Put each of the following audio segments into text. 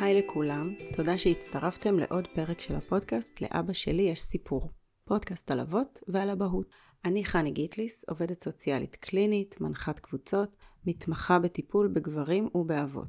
היי לכולם, תודה שהצטרפתם לעוד פרק של הפודקאסט "לאבא שלי יש סיפור". פודקאסט על אבות ועל אבהות. אני חני גיטליס, עובדת סוציאלית קלינית, מנחת קבוצות, מתמחה בטיפול בגברים ובאבות.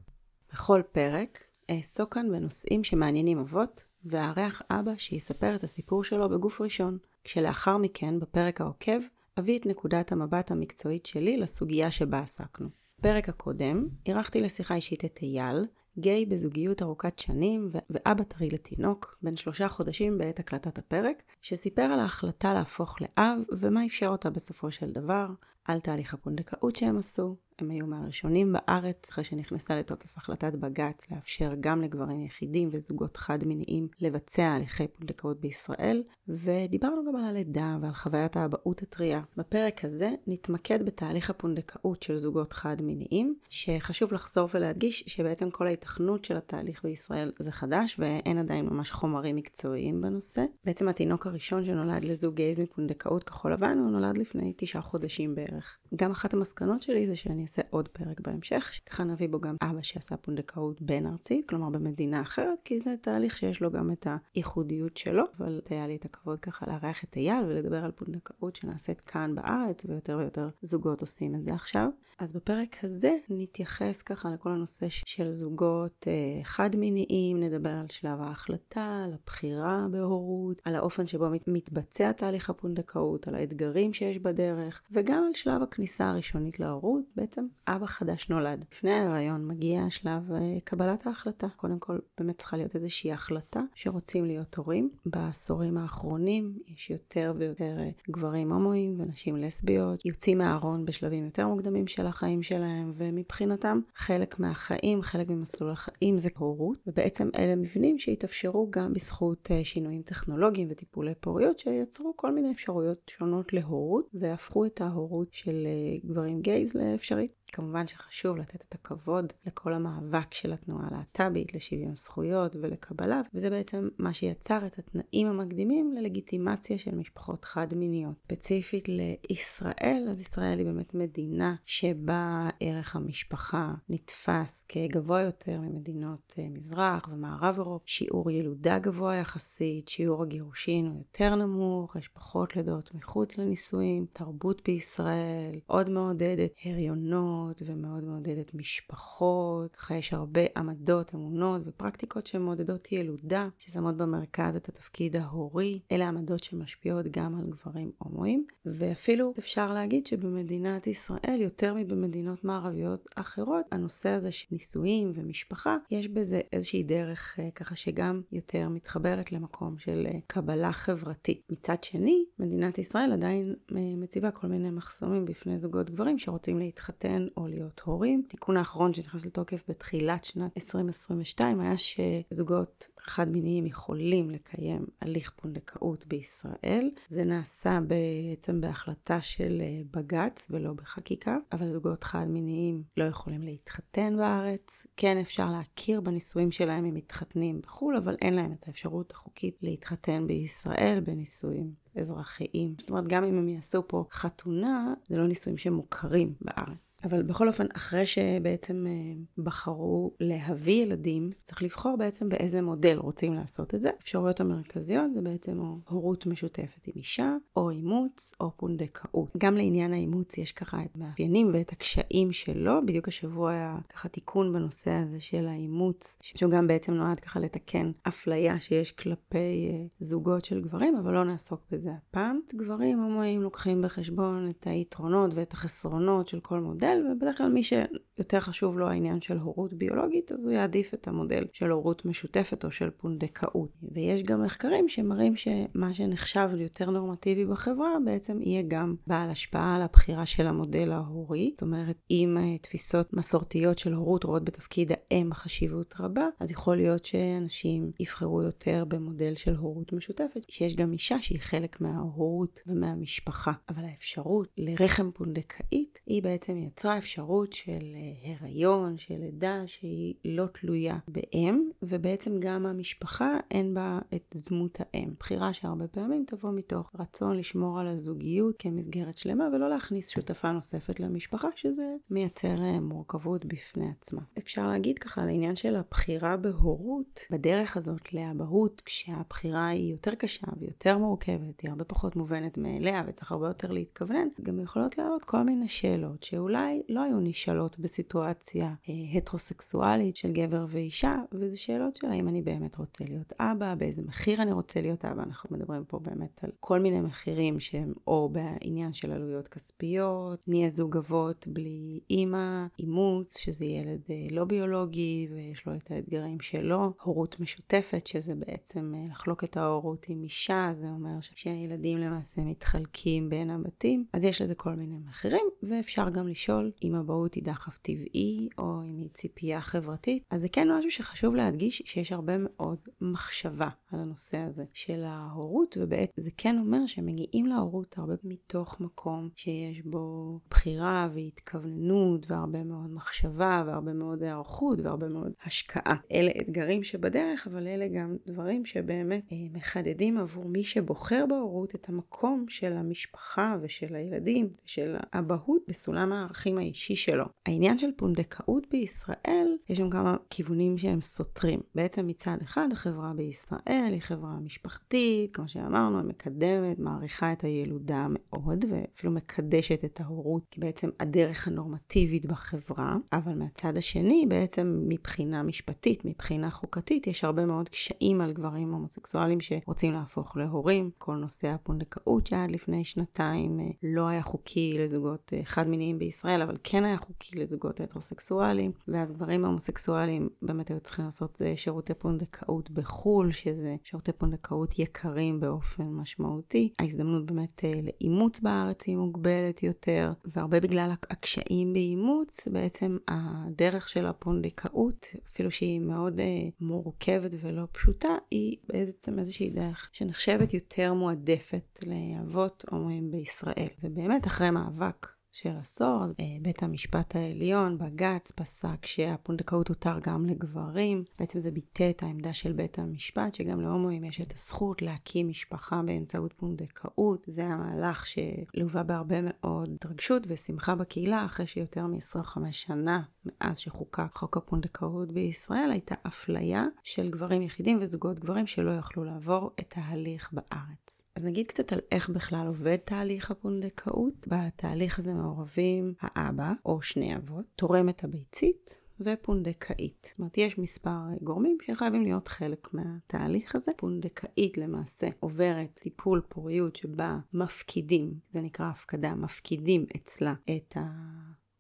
בכל פרק אעסוק כאן בנושאים שמעניינים אבות, ואארח אבא שיספר את הסיפור שלו בגוף ראשון, כשלאחר מכן, בפרק העוקב, אביא את נקודת המבט המקצועית שלי לסוגיה שבה עסקנו. בפרק הקודם אירחתי לשיחה אישית את אייל, גיי בזוגיות ארוכת שנים ואבא טרי לתינוק, בן שלושה חודשים בעת הקלטת הפרק, שסיפר על ההחלטה להפוך לאב ומה אפשר אותה בסופו של דבר, על תהליך הפונדקאות שהם עשו, הם היו מהראשונים בארץ, אחרי שנכנסה לתוקף החלטת בג"ץ לאפשר גם לגברים יחידים וזוגות חד-מיניים לבצע הליכי פונדקאות בישראל, ודיברנו גם על הלידה ועל חוויית האבהות הטריה. בפרק הזה נתמקד בתהליך הפונדקאות של זוגות חד-מיניים, שחשוב לחזור ולהדגיש שבעצם כל ההיתכנות של התהליך בישראל זה חדש, ואין עדיין ממש חומרים מקצועיים בנושא. בעצם התינוק הראשון שנולד לזוג גייז מפונדקאות כחול לבן, הוא נולד לפני תשעה חודשים בערך. גם אחת המסקנות שלי זה שאני אעשה עוד פרק בהמשך, שככה נביא בו גם אבא שעשה פונדקאות בין ארצית, כלומר במדינה אחרת, כי זה תהליך שיש לו גם את הייחודיות שלו, אבל היה לי את הכבוד ככה לארח את אייל ולדבר על פונדקאות שנעשית כאן בארץ, ויותר ויותר זוגות עושים את זה עכשיו. אז בפרק הזה נתייחס ככה לכל הנושא של זוגות אה, חד-מיניים, נדבר על שלב ההחלטה, על הבחירה בהורות, על האופן שבו מת, מתבצע תהליך הפונדקאות, על האתגרים שיש בדרך, וגם על שלב הכניסה הראשונית להורות, בעצם אבא חדש נולד. לפני ההיריון מגיע שלב אה, קבלת ההחלטה. קודם כל באמת צריכה להיות איזושהי החלטה שרוצים להיות הורים. בעשורים האחרונים יש יותר ויותר אה, גברים הומואים ונשים לסביות, יוצאים מהארון בשלבים יותר מוקדמים של החיים שלהם, ומבחינתם חלק מהחיים, חלק ממסלול החיים זה הורות, ובעצם אלה מבנים שהתאפשרו גם בזכות אה, שינויים טכנולוגיים וטיפולי פוריות שיצרו כל מיני אפשרויות שונות להורות, והפכו את ההורות של גברים גייז לאפשרית. כמובן שחשוב לתת את הכבוד לכל המאבק של התנועה הלהט"בית, לשוויון זכויות ולקבלה, וזה בעצם מה שיצר את התנאים המקדימים ללגיטימציה של משפחות חד-מיניות. ספציפית לישראל, אז ישראל היא באמת מדינה שבה ערך המשפחה נתפס כגבוה יותר ממדינות אה, מזרח ומערב אירופה, שיעור ילודה גבוה יחסית, שיעור הגירושין הוא יותר נמוך, יש פחות לידות מחוץ לנישואים, תרבות בישראל עוד מעודדת הריונות. אמונות ומאוד מעודדת משפחות. ככה יש הרבה עמדות, אמונות ופרקטיקות שמעודדות ילודה, ששמות במרכז את התפקיד ההורי. אלה עמדות שמשפיעות גם על גברים הומואים, ואפילו אפשר להגיד שבמדינת ישראל, יותר מבמדינות מערביות אחרות, הנושא הזה של נישואים ומשפחה, יש בזה איזושהי דרך אה, ככה שגם יותר מתחברת למקום של אה, קבלה חברתית. מצד שני, מדינת ישראל עדיין אה, מציבה כל מיני מחסומים בפני זוגות גברים שרוצים להתחתן או להיות הורים. תיקון האחרון שנכנס לתוקף בתחילת שנת 2022 היה שזוגות חד מיניים יכולים לקיים הליך פונדקאות בישראל. זה נעשה בעצם בהחלטה של אה, בג"ץ ולא בחקיקה, אבל זוגות חד מיניים לא יכולים להתחתן בארץ. כן אפשר להכיר בנישואים שלהם אם מתחתנים בחו"ל, אבל אין להם את האפשרות החוקית להתחתן בישראל בנישואים אזרחיים. זאת אומרת, גם אם הם יעשו פה חתונה, זה לא נישואים שמוכרים בארץ. אבל בכל אופן, אחרי שבעצם אה, בחרו להביא ילדים, צריך לבחור בעצם באיזה מודל רוצים לעשות את זה. האפשרויות המרכזיות זה בעצם או הורות משותפת עם אישה, או אימוץ, או פונדקאות. גם לעניין האימוץ יש ככה את המאפיינים ואת הקשיים שלו. בדיוק השבוע היה ככה תיקון בנושא הזה של האימוץ, שהוא גם בעצם נועד ככה לתקן אפליה שיש כלפי אה, זוגות של גברים, אבל לא נעסוק בזה הפעם. גברים הומואים לוקחים בחשבון את היתרונות ואת החסרונות של כל מודל. מודל, ובדרך כלל מי שיותר חשוב לו העניין של הורות ביולוגית, אז הוא יעדיף את המודל של הורות משותפת או של פונדקאות. ויש גם מחקרים שמראים שמה שנחשב ליותר נורמטיבי בחברה, בעצם יהיה גם בעל השפעה על הבחירה של המודל ההורי. זאת אומרת, אם אה, תפיסות מסורתיות של הורות רואות בתפקיד האם חשיבות רבה, אז יכול להיות שאנשים יבחרו יותר במודל של הורות משותפת, שיש גם אישה שהיא חלק מההורות ומהמשפחה. אבל האפשרות לרחם פונדקאית היא בעצם יצרה אפשרות של אה, הריון, של לידה שהיא לא תלויה באם, ובעצם גם המשפחה אין בה את דמות האם. בחירה שהרבה פעמים תבוא מתוך רצון לשמור על הזוגיות כמסגרת שלמה ולא להכניס שותפה נוספת למשפחה, שזה מייצר אה, מורכבות בפני עצמה. אפשר להגיד ככה על העניין של הבחירה בהורות, בדרך הזאת לאבהות, כשהבחירה היא יותר קשה ויותר מורכבת, היא הרבה פחות מובנת מאליה וצריך הרבה יותר להתכוונן, גם יכולות לעלות כל מיני שאלות שאולי לא היו נשאלות בסיטואציה אה, הטרוסקסואלית של גבר ואישה, וזה שאלות של האם אני באמת רוצה להיות אבא, באיזה מחיר אני רוצה להיות אבא, אנחנו מדברים פה באמת על כל מיני מחירים שהם או בעניין של עלויות כספיות, נהיה זוג אבות בלי אימא, אימוץ, שזה ילד אה, לא ביולוגי ויש לו את האתגרים שלו, הורות משותפת, שזה בעצם אה, לחלוק את ההורות עם אישה, זה אומר שהילדים למעשה מתחלקים בין הבתים, אז יש לזה כל מיני מחירים, ואפשר גם לשאול אם אבהות היא דחף טבעי או אם היא ציפייה חברתית, אז זה כן משהו שחשוב להדגיש שיש הרבה מאוד מחשבה על הנושא הזה של ההורות, ובעת זה כן אומר שהם מגיעים להורות הרבה מתוך מקום שיש בו בחירה והתכווננות והרבה מאוד מחשבה והרבה מאוד היערכות והרבה מאוד השקעה. אלה אתגרים שבדרך, אבל אלה גם דברים שבאמת אה, מחדדים עבור מי שבוחר בהורות את המקום של המשפחה ושל הילדים ושל האבהות בסולם הערכים האישי שלו. העניין של פונדקאות בישראל, יש שם כמה כיוונים שהם סותרים. בעצם מצד אחד החברה בישראל היא חברה משפחתית, כמו שאמרנו, היא מקדמת, מעריכה את הילודה מאוד, ואפילו מקדשת את ההורות כבעצם הדרך הנורמטיבית בחברה, אבל מהצד השני, בעצם מבחינה משפטית, מבחינה חוקתית, יש הרבה מאוד קשיים על גברים הומוסקסואלים שרוצים להפוך להורים. כל נושא הפונדקאות שעד לפני שנתיים אה, לא היה חוקי לזוגות אה, חד-מיניים בישראל, אבל כן היה חוקי לזוגות הטרוסקסואלים, ואז גברים ההומוסקסואלים באמת היו צריכים לעשות אה, שירותי פונדקאות בחו"ל, שזה שירותי פונדקאות יקרים באופן משמעותי. ההזדמנות באמת לאימוץ בארץ היא מוגבלת יותר, והרבה בגלל הקשיים באימוץ, בעצם הדרך של הפונדקאות, אפילו שהיא מאוד מורכבת ולא פשוטה, היא בעצם איזושהי דרך שנחשבת יותר מועדפת לאבות הומואים בישראל. ובאמת אחרי מאבק של עשור, אה, בית המשפט העליון, בג"ץ, פסק שהפונדקאות הותר גם לגברים. בעצם זה ביטא את העמדה של בית המשפט, שגם להומואים יש את הזכות להקים משפחה באמצעות פונדקאות. זה המהלך שלווה בהרבה מאוד התרגשות ושמחה בקהילה, אחרי שיותר מ-25 שנה מאז שחוקק חוק הפונדקאות בישראל, הייתה אפליה של גברים יחידים וזוגות גברים שלא יכלו לעבור את ההליך בארץ. אז נגיד קצת על איך בכלל עובד תהליך הפונדקאות. בתהליך הזה מעורבים האבא, או שני אבות, תורם את הביצית, ופונדקאית. זאת אומרת, יש מספר גורמים שחייבים להיות חלק מהתהליך הזה. פונדקאית למעשה עוברת טיפול פוריות שבה מפקידים, זה נקרא הפקדה, מפקידים אצלה את ה...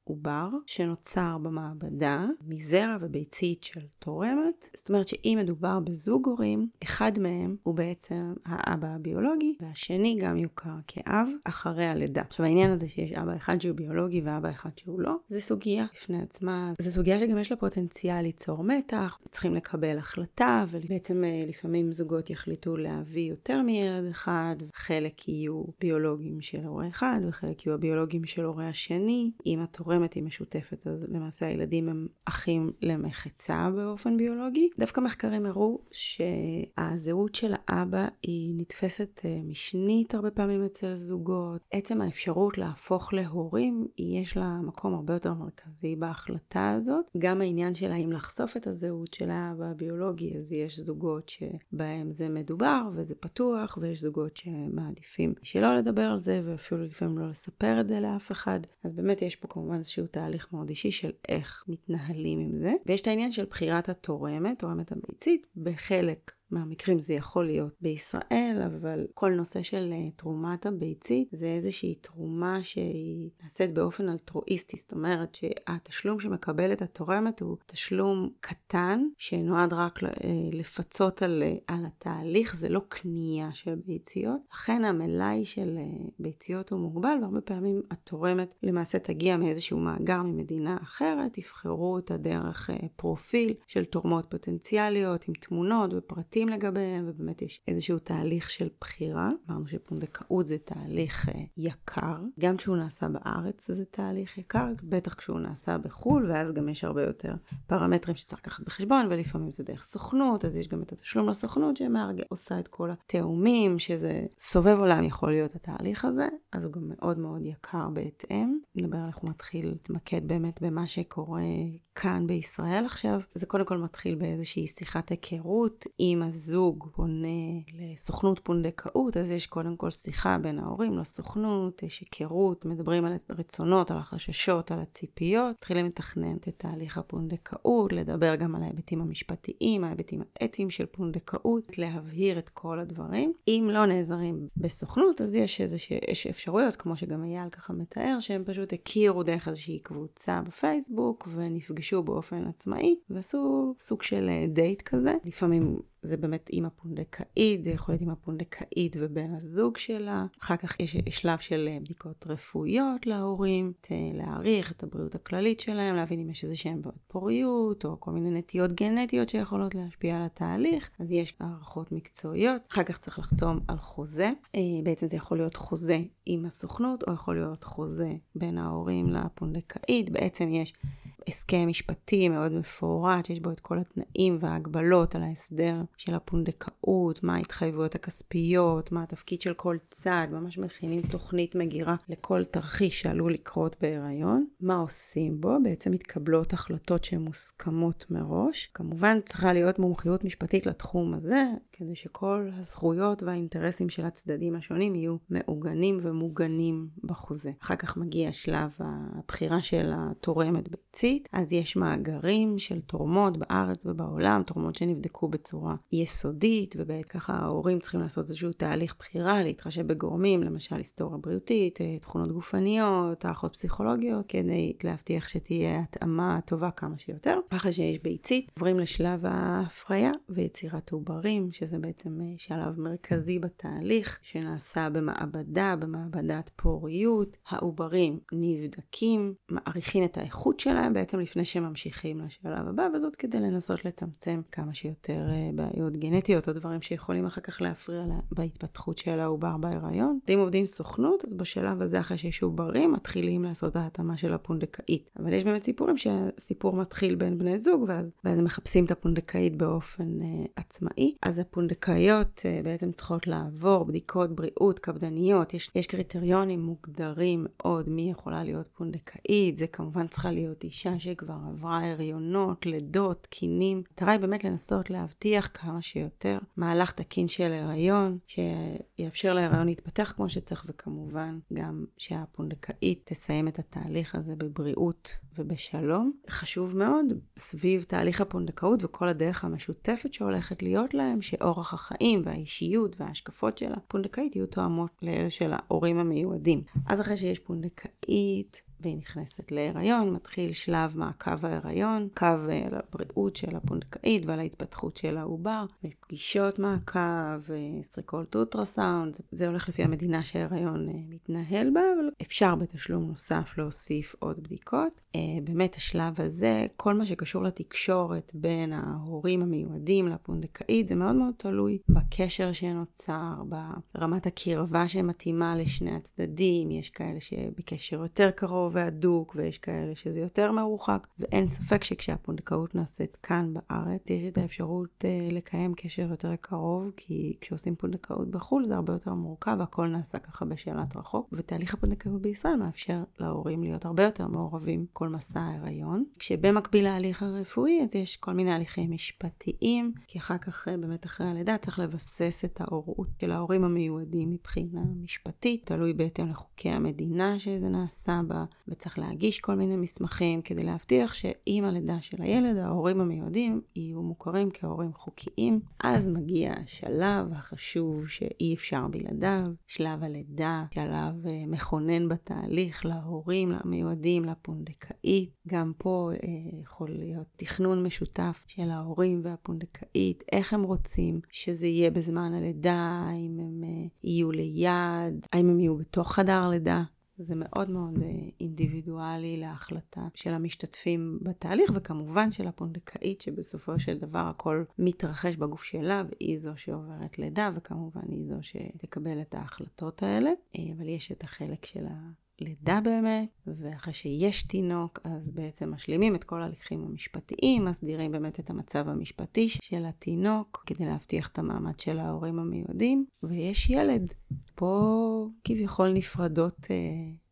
עובר שנוצר במעבדה מזרע וביצית של תורמת. זאת אומרת שאם מדובר בזוג הורים, אחד מהם הוא בעצם האבא הביולוגי, והשני גם יוכר כאב אחרי הלידה. עכשיו העניין הזה שיש אבא אחד שהוא ביולוגי ואבא אחד שהוא לא, זה סוגיה בפני עצמה. זו סוגיה שגם יש לה פוטנציאל ליצור מתח, צריכים לקבל החלטה, ובעצם אה, לפעמים זוגות יחליטו להביא יותר מילד אחד, חלק יהיו ביולוגים של הורה אחד וחלק יהיו הביולוגים של הורה השני. אם התורמת תורמת היא משותפת, אז למעשה הילדים הם אחים למחצה באופן ביולוגי. דווקא מחקרים הראו שהזהות של האבא היא נתפסת אה, משנית הרבה פעמים אצל זוגות. עצם האפשרות להפוך להורים, יש לה מקום הרבה יותר מרכזי בהחלטה הזאת. גם העניין של האם לחשוף את הזהות של האבא הביולוגי, אז יש זוגות שבהם זה מדובר וזה פתוח, ויש זוגות שמעדיפים שלא לדבר על זה, ואפילו לפעמים לא לספר את זה לאף אחד. אז באמת יש פה כמובן איזשהו תהליך מאוד אישי של איך מתנהלים עם זה. ויש את העניין של בחירת התורמת, תורמת הביצית, בחלק מהמקרים זה יכול להיות בישראל, אבל כל נושא של אה, תרומת הביצית זה איזושהי תרומה שהיא נעשית באופן אלטרואיסטי, זאת אומרת שהתשלום שמקבלת התורמת הוא תשלום קטן שנועד רק אה, לפצות על, אה, על התהליך, זה לא קנייה של ביציות. אכן המלאי של ביציות הוא מוגבל והרבה פעמים התורמת למעשה תגיע מאיזשהו מאגר ממדינה אחרת, יבחרו אותה דרך פרופיל של תורמות פוטנציאליות עם תמונות ופרטים. מתלבטים לגביהם, ובאמת יש איזשהו תהליך של בחירה. אמרנו שפונדקאות זה תהליך אה, יקר, גם כשהוא נעשה בארץ זה תהליך יקר, בטח כשהוא נעשה בחו"ל, ואז גם יש הרבה יותר פרמטרים שצריך לקחת בחשבון, ולפעמים זה דרך סוכנות, אז יש גם את התשלום לסוכנות שמארגן, עושה את כל התאומים, שזה סובב עולם יכול להיות התהליך הזה, אז הוא גם מאוד מאוד יקר בהתאם. נדבר על איך הוא מתחיל להתמקד באמת במה שקורה כאן בישראל עכשיו. זה קודם כל מתחיל באיזושהי שיחת היכרות. אם הזוג פונה לסוכנות פונדקאות, אז יש קודם כל שיחה בין ההורים לסוכנות, יש היכרות, מדברים על הרצונות, על החששות, על הציפיות. מתחילים לתכנן את תהליך הפונדקאות, לדבר גם על ההיבטים המשפטיים, ההיבטים האתיים של פונדקאות, להבהיר את כל הדברים. אם לא נעזרים בסוכנות, אז יש איזושהי אפשרויות, כמו שגם אייל ככה מתאר, שהם פשוט הכירו דרך איזושהי קבוצה בפייסבוק ונפגשו באופן עצמאי ועשו סוג של דייט אה, כזה. לפעמים זה באמת אימא פונדקאית, זה יכול להיות אימא פונדקאית ובן הזוג שלה. אחר כך יש שלב של אה, בדיקות רפואיות להורים, להעריך את הבריאות הכללית שלהם, להבין אם יש איזה שהם בעיות פוריות, או כל מיני נטיות גנטיות שיכולות להשפיע על התהליך. אז יש הערכות מקצועיות. אחר כך צריך לחתום על חוזה. אה, בעצם זה יכול להיות חוזה עם הסוכנות, או יכול להיות חוזה בין ההורים לפונדקאית. בעצם יש הסכם משפטי מאוד מפורט, שיש בו את כל התנאים וההגבלות על ההסדר של הפונדקאות, מה ההתחייבויות הכספיות, מה התפקיד של כל צד, ממש מכינים תוכנית מגירה לכל תרחיש שעלול לקרות בהיריון. מה עושים בו? בעצם מתקבלות החלטות שהן מוסכמות מראש. כמובן צריכה להיות מומחיות משפטית לתחום הזה, כדי שכל הזכויות והאינטרסים של הצדדים השונים יהיו מעוגנים ומוגנים בחוזה. אחר כך מגיע שלב הבחירה של התורמת ביצית, אז יש מאגרים של תורמות בארץ ובעולם, תורמות שנבדקו בצורה יסודית, ובעת ככה ההורים צריכים לעשות איזשהו תהליך בחירה, להתחשב בגורמים, למשל היסטוריה בריאותית, אה, תכונות גופניות, הערכות פסיכולוגיות, כדי להבטיח שתהיה התאמה טובה כמה שיותר. אחרי שיש ביצית, עוברים לשלב ההפריה ויצירת עוברים, שזה בעצם אה, שלב מרכזי בתהליך, שנעשה במעבדה, במעבדת פוריות. העוברים נבדקים, מעריכים את האיכות שלהם בעצם לפני שממשיכים לשלב הבא, וזאת כדי לנסות לצמצם כמה שיותר אה, בעיות גנטיות או דברים שיכולים אחר כך להפריע לה, בהתפתחות של העובר בהיריון. אם עובדים סוכנות, אז בשלב הזה, אחרי שיש עוברים, מתחילים לעשות ההתאמה של הפונדקאית. אבל יש באמת סיפורים שהסיפור מתחיל בין בני זוג, ואז, ואז מחפשים את הפונדקאית באופן uh, עצמאי. אז הפונדקאיות uh, בעצם צריכות לעבור בדיקות בריאות קפדניות. יש, יש קריטריונים מוגדרים מאוד מי יכולה להיות פונדקאית. זה כמובן צריכה להיות אישה שכבר עברה הריונות, לידות, תקינים. המטרה היא באמת לנסות להבטיח כמה שיותר מהלך תקין של הריון, שיאפשר להריון להתפתח כמו שצריך, וכמובן גם שהפונדקאית תסיים את התהליך הזה בבריאות ובשלום. חשוב מאוד סביב תהליך הפונדקאות וכל הדרך המשותפת שהולכת להיות להם, שאורח החיים והאישיות וההשקפות של הפונדקאית יהיו תואמות לאלה של ההורים המיועדים. אז אחרי שיש פונדקאית, והיא נכנסת להיריון, מתחיל שלב מעקב ההיריון, קו על הבריאות של הפונדקאית ועל ההתפתחות של העובר, פגישות מעקב, סריקות אולטרסאונד, זה הולך לפי המדינה שההיריון אה, מתנהל בה, אבל אפשר בתשלום נוסף להוסיף עוד בדיקות. אה, באמת השלב הזה, כל מה שקשור לתקשורת בין ההורים המיועדים לפונדקאית, זה מאוד מאוד תלוי בקשר שנוצר, ברמת הקרבה שמתאימה לשני הצדדים, יש כאלה שבקשר יותר קרוב והדוק, ויש כאלה שזה יותר מרוחק, ואין ספק שכשהפונדקאות נעשית כאן בארץ, יש את האפשרות אה, לקיים קשר יותר קרוב, כי כשעושים פונדקאות בחו"ל זה הרבה יותר מורכב, הכל נעשה ככה בשלט רחוק, ותהליך הפונדקאות בישראל מאפשר להורים להיות הרבה יותר מעורבים כל מסע ההיריון. כשבמקביל להליך הרפואי, אז יש כל מיני הליכים משפטיים, כי אחר כך, אה, באמת אחרי הלידה, צריך לבסס את ההורות של ההורים המיועדים מבחינה משפטית, תלוי בהתאם לחוקי המדינה שזה נעשה בה, וצריך להגיש כל מיני מסמכים כדי להבטיח שעם הלידה של הילד, ההורים המיועדים יהיו מוכרים כהורים חוקיים. אז מגיע השלב החשוב שאי אפשר בלעדיו, שלב הלידה, שלב אה, מכונן בתהליך להורים, למיועדים, לפונדקאית. גם פה אה, יכול להיות תכנון משותף של ההורים והפונדקאית, איך הם רוצים שזה יהיה בזמן הלידה, האם הם אה, יהיו ליד, האם הם יהיו בתוך חדר לידה. זה מאוד מאוד אה, אינדיבידואלי להחלטה של המשתתפים בתהליך, וכמובן של הפונדקאית, שבסופו של דבר הכל מתרחש בגוף שלה, והיא זו שעוברת לידה, וכמובן היא זו שתקבל את ההחלטות האלה. אה, אבל יש את החלק של ה... לידה באמת, ואחרי שיש תינוק, אז בעצם משלימים את כל ההליכים המשפטיים, מסדירים באמת את המצב המשפטי של התינוק, כדי להבטיח את המעמד של ההורים המיועדים, ויש ילד. פה כביכול נפרדות אה,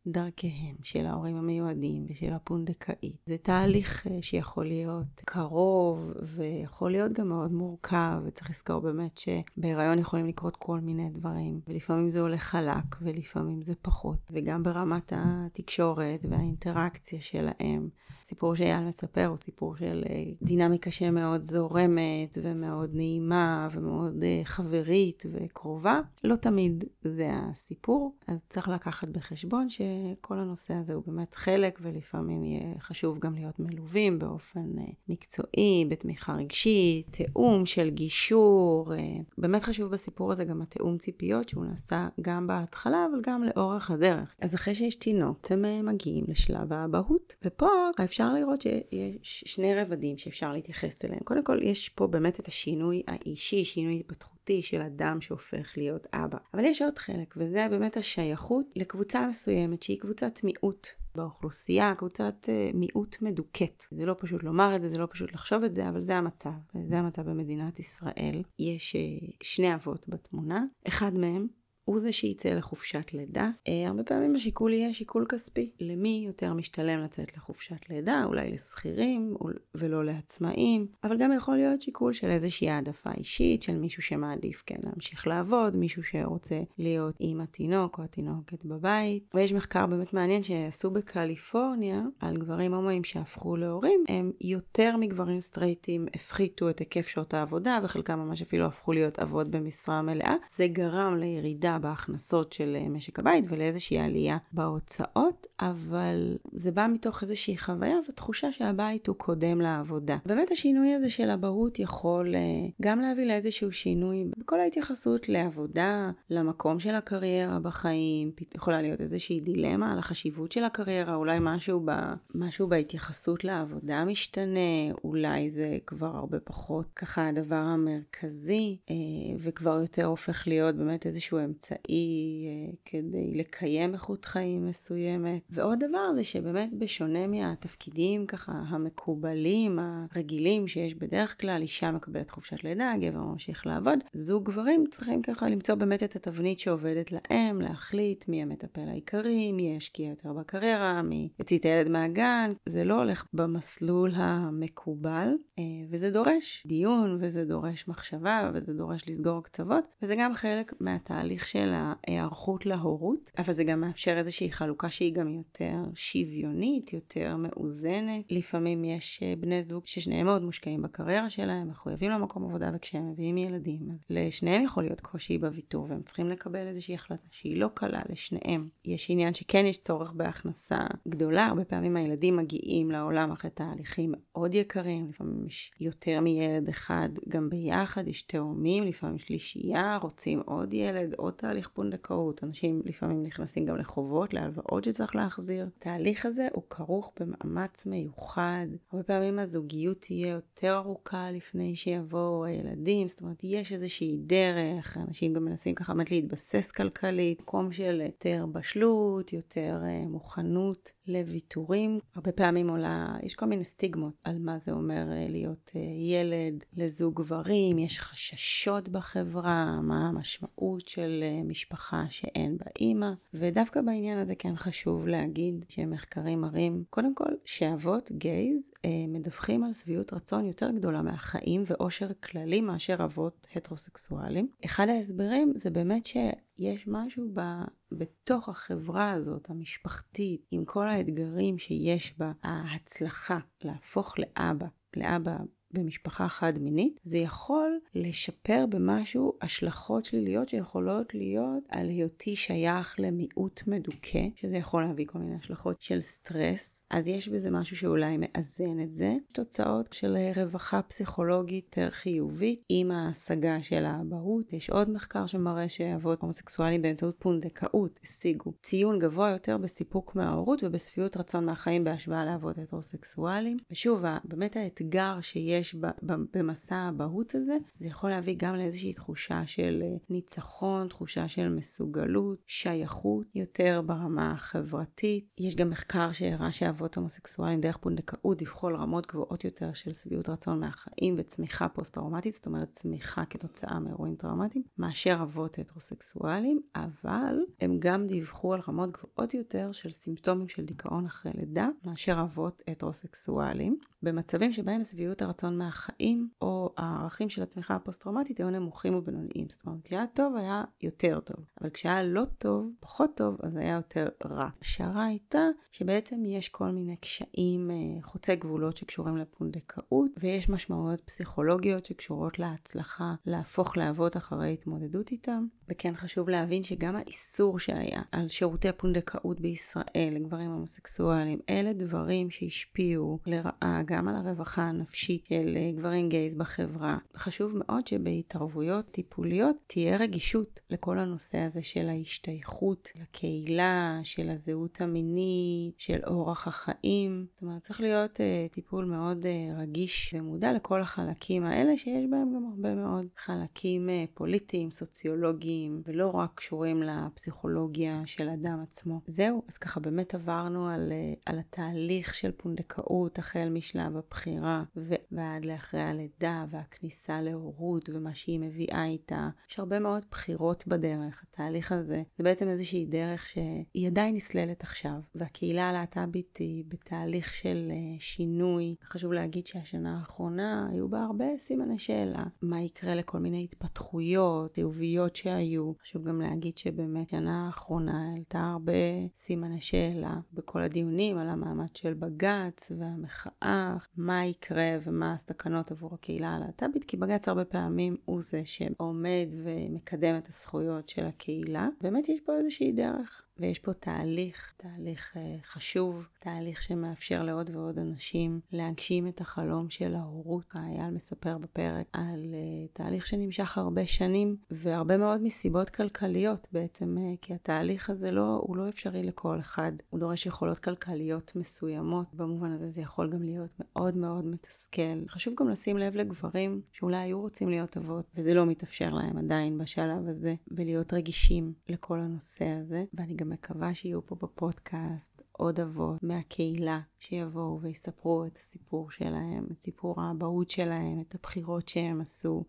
דרכיהם של ההורים המיועדים ושל הפונדקאית. זה תהליך אה, שיכול להיות קרוב ויכול להיות גם מאוד מורכב, וצריך לזכור באמת שבהיריון יכולים לקרות כל מיני דברים, ולפעמים זה הולך חלק ולפעמים זה פחות, וגם ברמת התקשורת והאינטראקציה שלהם. הסיפור שאייל מספר הוא סיפור של אה, דינמיקה שמאוד זורמת ומאוד נעימה ומאוד אה, חברית וקרובה. לא תמיד זה הסיפור, אז צריך לקחת בחשבון ש... כל הנושא הזה הוא באמת חלק, ולפעמים יהיה חשוב גם להיות מלווים באופן אה, מקצועי, בתמיכה רגשית, תיאום של גישור. באמת חשוב בסיפור הזה גם התיאום ציפיות, שהוא נעשה גם בהתחלה, אבל גם לאורך הדרך. אז אחרי שיש תינוק, אתם מגיעים לשלב האבהות, ופה אפשר לראות שיש שני רבדים שאפשר להתייחס אליהם. קודם כל, יש פה באמת את השינוי האישי, שינוי התפתחות. של אדם שהופך להיות אבא. אבל יש עוד חלק, וזה באמת השייכות לקבוצה מסוימת שהיא קבוצת מיעוט באוכלוסייה, קבוצת uh, מיעוט מדוכאת. זה לא פשוט לומר את זה, זה לא פשוט לחשוב את זה, אבל זה המצב. זה המצב במדינת ישראל. יש uh, שני אבות בתמונה, אחד מהם הוא זה שייצא לחופשת לידה. אה, הרבה פעמים השיקול יהיה שיקול כספי. למי יותר משתלם לצאת לחופשת לידה? אולי לשכירים ולא לעצמאים, אבל גם יכול להיות שיקול של איזושהי העדפה אישית, של מישהו שמעדיף כן להמשיך לעבוד, מישהו שרוצה להיות עם התינוק או התינוקת בבית. ויש מחקר באמת מעניין שעשו בקליפורניה על גברים הומואים שהפכו להורים, הם יותר מגברים סטרייטים הפחיתו את היקף שעות העבודה, וחלקם ממש אפילו הפכו להיות אבות במשרה מלאה. זה גרם לירידה בהכנסות של אה, משק הבית ולאיזושהי עלייה בהוצאות, אבל זה בא מתוך איזושהי חוויה ותחושה שהבית הוא קודם לעבודה. באמת השינוי הזה של אבהות יכול אה, גם להביא לאיזשהו שינוי בכל ההתייחסות לעבודה, למקום של הקריירה בחיים, יכולה להיות איזושהי דילמה על החשיבות של הקריירה, אולי משהו, ב, משהו בהתייחסות לעבודה משתנה, אולי זה כבר הרבה פחות ככה הדבר המרכזי, אה, וכבר יותר הופך להיות באמת איזשהו אמצעי. אמצעי אה, כדי לקיים איכות חיים מסוימת. ועוד דבר זה שבאמת בשונה מהתפקידים ככה המקובלים, הרגילים שיש בדרך כלל, אישה מקבלת חופשת לידה, גבר ממשיך לעבוד, זוג גברים צריכים ככה למצוא באמת את התבנית שעובדת להם, להחליט מי המטפל העיקרי, מי ישקיע יותר בקריירה, מי יוציא את הילד מהגן. זה לא הולך במסלול המקובל, אה, וזה דורש דיון, וזה דורש מחשבה, וזה דורש לסגור קצוות, וזה גם חלק מהתהליך של ההיערכות להורות, אבל זה גם מאפשר איזושהי חלוקה שהיא גם יותר שוויונית, יותר מאוזנת. לפעמים יש אה, בני זוג ששניהם מאוד מושקעים בקריירה שלהם, מחויבים למקום עבודה, וכשהם מביאים ילדים, לשניהם יכול להיות קושי בוויתור, והם צריכים לקבל איזושהי החלטה שהיא לא קלה לשניהם. יש עניין שכן יש צורך בהכנסה גדולה, הרבה פעמים הילדים מגיעים לעולם אחרי תהליכים מאוד יקרים, לפעמים יש יותר מילד אחד גם ביחד, יש תאומים, לפעמים שלישייה, רוצים עוד ילד, עוד תהליך פונדקאות, אנשים לפעמים נכנסים גם לחובות, להלוואות שצריך להחזיר. התהליך הזה הוא כרוך במאמץ מיוחד. הרבה פעמים הזוגיות תהיה יותר ארוכה לפני שיבואו הילדים, זאת אומרת יש איזושהי דרך, אנשים גם מנסים ככה באמת להתבסס כלכלית, מקום של יותר בשלות, יותר uh, מוכנות לוויתורים. הרבה פעמים עולה, יש כל מיני סטיגמות על מה זה אומר uh, להיות uh, ילד לזוג גברים, יש חששות בחברה, מה המשמעות של משפחה שאין בה אימא, ודווקא בעניין הזה כן חשוב להגיד שמחקרים מראים, קודם כל, שאבות גייז אה, מדווחים על שביעות רצון יותר גדולה מהחיים ואושר כללי מאשר אבות הטרוסקסואלים. אחד ההסברים זה באמת שיש משהו ב... בתוך החברה הזאת, המשפחתית, עם כל האתגרים שיש בה, ההצלחה להפוך לאבא, לאבא במשפחה חד מינית, זה יכול לשפר במשהו השלכות שליליות שיכולות להיות על היותי שייך למיעוט מדוכא, שזה יכול להביא כל מיני השלכות של סטרס, אז יש בזה משהו שאולי מאזן את זה. תוצאות של רווחה פסיכולוגית חיובית עם ההשגה של האבהות. יש עוד מחקר שמראה שאבות הומוסקסואלים באמצעות פונדקאות השיגו ציון גבוה יותר בסיפוק מההורות ובשביעות רצון מהחיים בהשוואה לאבות הטרוסקסואלים. ושוב, באמת האתגר שיש במסע האבהות הזה, זה יכול להביא גם לאיזושהי תחושה של אה, ניצחון, תחושה של מסוגלות, שייכות יותר ברמה החברתית. יש גם מחקר שהראה שאבות הומוסקסואלים דרך פונדקאות דיווחו על רמות גבוהות יותר של שביעות רצון מהחיים וצמיחה פוסט-טראומטית, זאת אומרת צמיחה כתוצאה מאירועים טראומטיים, מאשר אבות הטרוסקסואלים, אבל הם גם דיווחו על רמות גבוהות יותר של סימפטומים של דיכאון אחרי לידה, מאשר אבות הטרוסקסואלים. במצבים שבהם שביעות הרצון מהחיים או הערכים של הצמיחה הפוסט-טראומטית היו נמוכים ובינוניים. זאת אומרת, כשהיה טוב היה יותר טוב, אבל כשהיה לא טוב, פחות טוב, אז היה יותר רע. השערה הייתה שבעצם יש כל מיני קשיים אה, חוצי גבולות שקשורים לפונדקאות, ויש משמעויות פסיכולוגיות שקשורות להצלחה להפוך לאבות אחרי התמודדות איתם. וכן חשוב להבין שגם האיסור שהיה על שירותי הפונדקאות בישראל לגברים הומוסקסואלים, אלה דברים שהשפיעו לרעה גם על הרווחה הנפשית של אה, גברים גייז בחברה. חשוב מאוד שבהתערבויות טיפוליות תהיה רגישות לכל הנושא הזה של ההשתייכות לקהילה, של הזהות המינית, של אורח החיים. זאת אומרת, צריך להיות uh, טיפול מאוד uh, רגיש ומודע לכל החלקים האלה, שיש בהם גם הרבה מאוד חלקים uh, פוליטיים, סוציולוגיים, ולא רק קשורים לפסיכולוגיה של אדם עצמו. זהו, אז ככה באמת עברנו על, uh, על התהליך של פונדקאות החל משלב שלה בבחירה ועד לאחרי הלידה והכניסה להורות ומה שהיא מביאה איתה. יש הרבה מאוד בחירות בדרך. התהליך הזה זה בעצם איזושהי דרך שהיא עדיין נסללת עכשיו, והקהילה הלהט"בית היא בתהליך של אה, שינוי. חשוב להגיד שהשנה האחרונה היו בה הרבה סימני שאלה. מה יקרה לכל מיני התפתחויות חיוביות שהיו. חשוב גם להגיד שבאמת שנה האחרונה העלתה הרבה סימני שאלה בכל הדיונים על המעמד של בג"ץ והמחאה מה יקרה ומה הסכנות עבור הקהילה הלהט"בית, כי בג"ץ הרבה פעמים הוא זה שעומד ומקדם את הזכויות של הקהילה. באמת יש פה איזושהי דרך ויש פה תהליך, תהליך uh, חשוב, תהליך שמאפשר לעוד ועוד אנשים להגשים את החלום של ההורות. אייל מספר בפרק על uh, תהליך שנמשך הרבה שנים, והרבה מאוד מסיבות כלכליות בעצם, uh, כי התהליך הזה לא, הוא לא אפשרי לכל אחד. הוא דורש יכולות כלכליות מסוימות, במובן הזה זה יכול גם להיות מאוד מאוד מתסכל. חשוב גם לשים לב לגברים שאולי היו רוצים להיות אבות, וזה לא מתאפשר להם עדיין בשלב הזה, ולהיות רגישים לכל הנושא הזה. ואני גם מקווה שיהיו פה בפודקאסט עוד אבות מהקהילה שיבואו ויספרו את הסיפור שלהם, את סיפור האבהות שלהם, את הבחירות שהם עשו.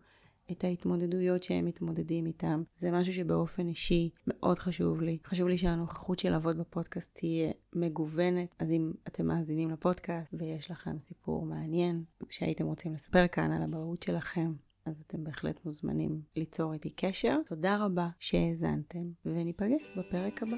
את ההתמודדויות שהם מתמודדים איתם. זה משהו שבאופן אישי מאוד חשוב לי. חשוב לי שהנוכחות של אבות בפודקאסט תהיה מגוונת. אז אם אתם מאזינים לפודקאסט ויש לכם סיפור מעניין שהייתם רוצים לספר כאן על הבאות שלכם, אז אתם בהחלט מוזמנים ליצור איתי קשר. תודה רבה שהאזנתם, וניפגש בפרק הבא.